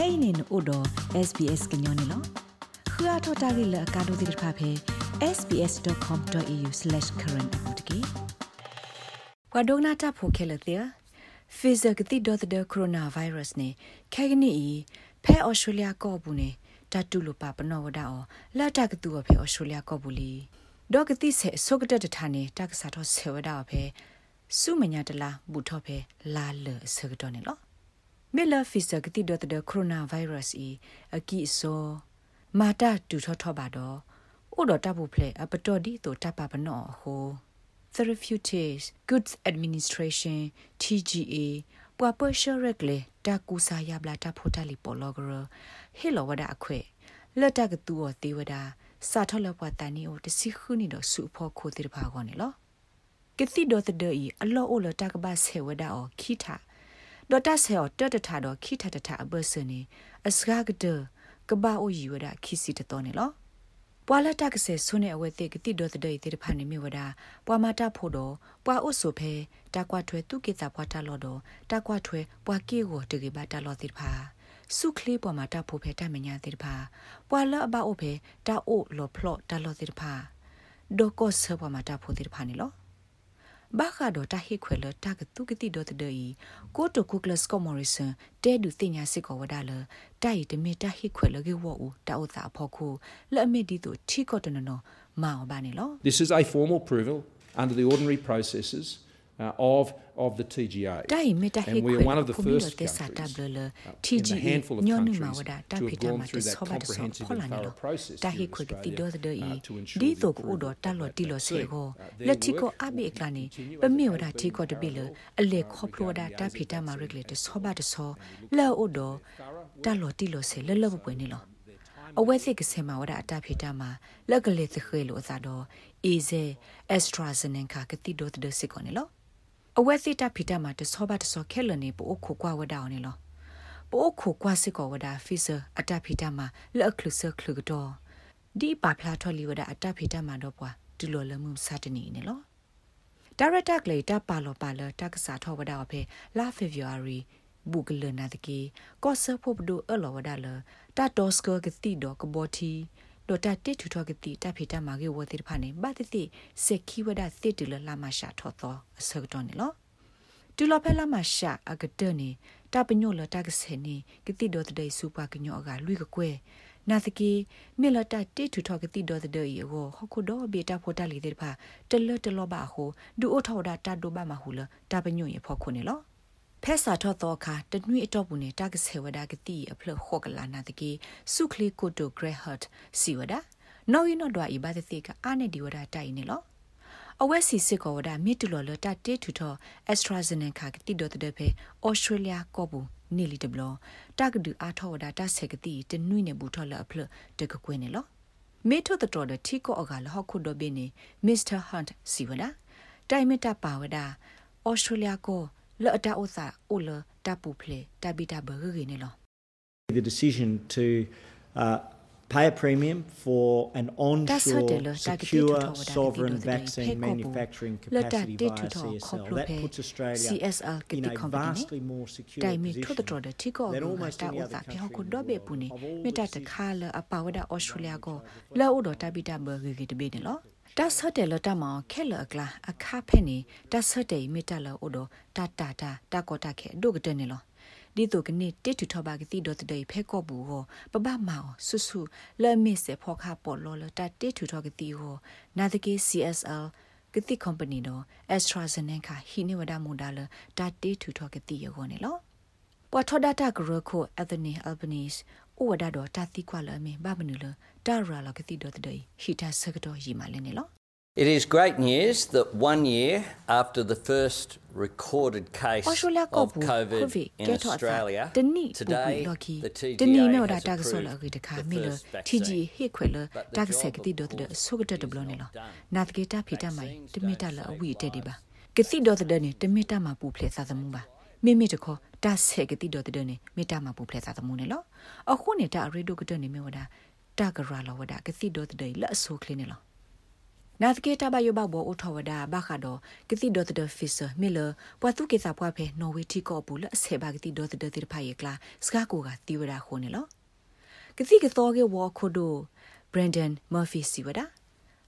kainin odo sbs gnyone lo khua thota gi la ka do dir pha phe sbs.com.au/current apotki kwa dogna ta pho khela te pfizer gati do the coronavirus ne kagni i phe australia ko bu ne ta tu lo pa pno wada o la ta gtu wa phe australia ko bu li do gati se so gata ta ne ta ka sa tho se wada wa phe su manya tala bu tho phe la le se gto ne lo မေလာဖီဆာကတိဒတ်ဒကိုရိုနာဗိုင်းရပ်စ်ဤအကီဆိုမာတာတူထောထောပါတော့ဥဒတာဘူးဖလေအပတော်ဒီတိုတပ်ပါပနောဟို Therapeutics Goods Administration TGA ပွာပရှရက်လေတာကူစာယဘလာတာဖိုတာလီပေါ်လောဂရဟေလောဝဒအခွေလက်တကတူော်တေဝဒစာထောလပွားတန်နီအိုတစီခုနီတော့စုဖို့ခိုတိတပါကောနေလောကတိဒတ်ဒဤအလောအိုလတကဘာဆေဝဒအောခိတာ ဒေါ်တာဆေောတတထတော့ခိထတထအဘဆနေအစကားကဒကဘာအိုယူဝဒခိစီတတော်နေလောပွာလတကဆေဆုနေအဝဲတိကတိဒေါ်တဲ့တေတဖာနေမြဝဒပွာမတာဖို့တော့ပွာအိုဆိုဖဲတကွာထွဲသူကိတာပွားတလော်တော့တကွာထွဲပွာကေကိုတကေပါတလော်တိဖာစုခလေးပေါ်မှာတဖို့ဖဲတမညာတိဖာပွာလအဘအိုဖဲတအိုလော်ဖလော့တလော်တိဖာဒိုကောဆပေါ်မှာတဖို့တိဖာနေလော ဘာခါဒိုတာဟိခွေလတာကတုကတိဒိုတဒေီကိုတိုကုကလစကောမော်ရီဆန်တဲဒူတင်ညာစစ်ကောဝဒါလတိုင်တမီတာဟိခွေလကေဝအူတာဥသာဖောခုလက်အမီဒီတိုထီကောတနနောမောင်ဘာနေလော This is a formal approval under the ordinary processes uh, of, of the TGA. And we are one of the first countries uh, in handful of countries to have gone through that comprehensive and thorough process here in Australia uh, to ensure the improvement that they've. Uh, their work will continue as it has been parallel uh, with the ASIC and look at the thorough assessment of their time အဝဲသိကစမဝရအတဖိတမှာလက်ကလေးသခေလို့သာတော့ is a AstraZeneca ကတိတော့တဲ့စစ်ကောနေလို့ အဝဲစစ်တာဖီတာမှာတဆောပါတဆောခဲလနေပိုခိုကွာဝဒါအောင်နေလောပိုခိုကွာစစ်ကောဝဒါဖီဆာအတာဖီတာမှာလက်ခလုဆခလုကတော့ဒီပါဖလာထော်လီဝဒါအတာဖီတာမှာတော့ပွာဒူလိုလမှုစာတနေနေလောဒါရတာကလေတာပါလောပါလတာကစားထောဝဒါအဖေလာဖေဗူအာရီဘူဂလနာတကီကောဆဖို့ဘဒိုအလောဝဒါလတာတောစကကတိတော့ကဘောတီ ဒေါ်တာတိထူထောကတိတဖေတမာကေဝတိဖာနေဘာတိတိစက်ခီဝဒတိတူလလာမရှာထောသောအစကတော့နေလောတူလဖဲလာမရှာအကတနေတာပညိုလတာကစနေကတိဒေါ်တဲ့စူပါကညောကလွိကကွဲနာသကီမေလတာတိထူထောကတိဒေါ်တဲ့ရေဟောဟခုဒေါ်ဘေတာဖိုတာလီတဲ့ဖာတလတလဘာဟိုဒူအိုထောဒါတာဒိုဘာမဟူလတာပညိုရေဖောခုနေလော ဖက်စာထော့တော့ခါတနွေအတော့ဘူးနဲ့တကဆေဝဒကတိအဖလခော့ကလာနာတကေစုခလီကိုတိုဂရဟတ်စီဝဒနော်ယနော်ဒွာဤဘာတိကအာနေဒီဝဒတိုင်နေလောအဝက်စီစစ်ကောဝဒမြစ်တူလော်လတတေထူထော AstraZeneca ကတိတော့တဲ့ဖေ Australia ကောဘူးနေလီတဘလတကဒူအားထောဝဒတဆက်ကတိတနွေနေဘူးထော်လအဖလတကကွင်းနေလောမေထုတတော်တဲ့ထီကောအကလဟခုဒဘင်းနေ Mr Hunt စီဝဒတိုင်မတပါဝဒ Australia ကော လော်တာဥစာအိုလတာပူဖလေတာဘီတာဘဂရီနေလော The decision to uh, pay a premium for an onshore secure sovereign vaccine manufacturing capacity via CSL. That puts Australia CSL in a vastly more secure position than almost any other country in the world. မေတာတခါလအပဝဒဩစတြေးလျကိုလော်ဒတာဘီတာဘဂရီတဘေနေလော တာဆတ်တယ်လတမောခဲလကလာအခါဖဲနေတာဆတ်တယ်မိတလောအိုဒတာတာတာတာကောတာခဲဒုကတဲ့နေလောဒီတုကနေ့တိတူထဘာကတိဒတ်တဲ့ဖဲကောဘူးဟောပပမောဆုဆုလဲမစ်စေဖောခါပေါ်လောလတာတိတူထကတိဟောနာတကေ CSL ကတိ company တော့ AstraZeneca ဟိနေဝဒမူဒါလတာတိတူထကတိယောနေလောပွာထောဒတာဂရခို Anthony Albanese ဩဝဒတော့တာတိကွာလမေဘာမနုလတာရာလကတိတော့တဲ့ဟီတာဆကတော့ယီမာလဲနေလော It is great news that one year after the first recorded case of COVID in Australia, today the TGA has approved the first vaccine. But the job of course is not done. နာတကေတာဖီတာမိုင်တမီတာလအဝီတဲ့ဒီပါကတိတော့တဲ့နေတမီတာမှာပူဖလေစာသမူပါ မိမိတခေါ်တာဆဲကတိတော်တဲ့နေမိတာမှာပူဖလဲစာသမုန်နေလောအခုနေတာရီဒိုကတဲ့နေမြဝဒတာဂရာလောဝဒကတိတော်တဲ့လက်အဆိုးကလေးနေလောနာသကေတာဘယောဘဘောအထဝဒဘာခါဒကတိဒေါ်တဖစ်မီလပွားသူကေစာပွားဖဲနော်ဝေတီကောပူလအဆေဘာကတိဒေါ်တဒတိဖာယေကလာစကာကိုကတီဝရာခုန်နော်ကတိကသောကေဝခုဒိုဘရန်ဒန်မာဖီစီဝဒါ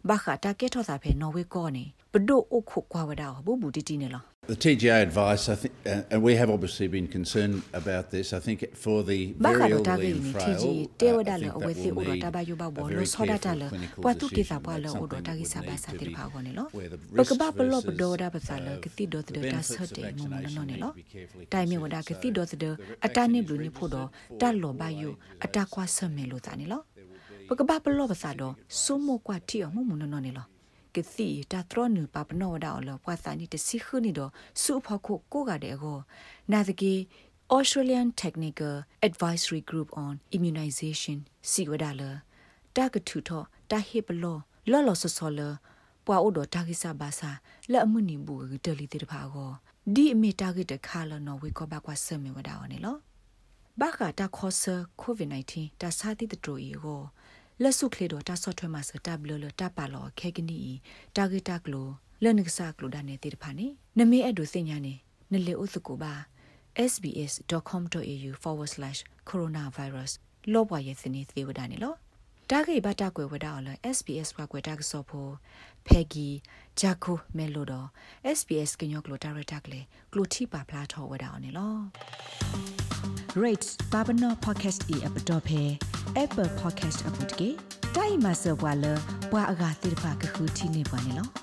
ဘာခါတာကေထောတာဖဲနော်ဝေကောနေဘဒိုအခုကွာဝဒါဘူဘူတီတီနေလား The TGA advice, I think, uh, and we have obviously been concerned about this. I think for the very elderly and frail, uh, I think that will need a very careful clinical decision about something that would need to be where the risks versus uh, the benefits of vaccination need to be carefully considered. So the vaccine is registered for atakwa same lo ta ni lo ပကဘာပလောပစာတော့စုမကွာတီအောင်မှုမနနော်နေလော ကတိတာထရနုပပနောဒါအလပွားစာနီတစီခုနီတော့စုဖခုကိုကတဲ့ကိုနာသကေ Australian Technical Advisory Group on Immunization စီဝဒါလတာကထုထောတာဟေပလောလော်လော်ဆဆောလပွာအိုဒတာကိစာဘာစာလက်အမှုနီဘူးတလီတေတဖာကိုဒီအမီတာဂက်တခါလနော်ဝေကောဘကွာဆမေဝဒါဝနေလောဘာခတာခောဆာ COVID-19 တာစာတိတတူဤကို လက်စုခလေတော့တာဆော့ထွဲမှာစတာဘလလတာပါလောခဲကနီတာဂီတာကလိုလနကဆာကလိုဒါနေတေတဖာနေနမေအဒုစညာနေနလေဥစကိုပါ sbs.com.au/coronavirus လောဘရဲ့စနေသေးဝဒနေလောတာဂိဘတာကွယ်ဝဒါအလ SBS ကကွယ်တာကစောဖို့ဖဲဂီဂျာကိုမဲလိုတော့ SBS ကညောကလိုတာရတာကလေကလိုတီပါဖလာထောဝဒါအောင်နေလော rate babano podcast e app dot phe apple podcast app တကေတိုင်မဆဘွာလဘွာအဂါတိဖာကခုတီနေပါနေလော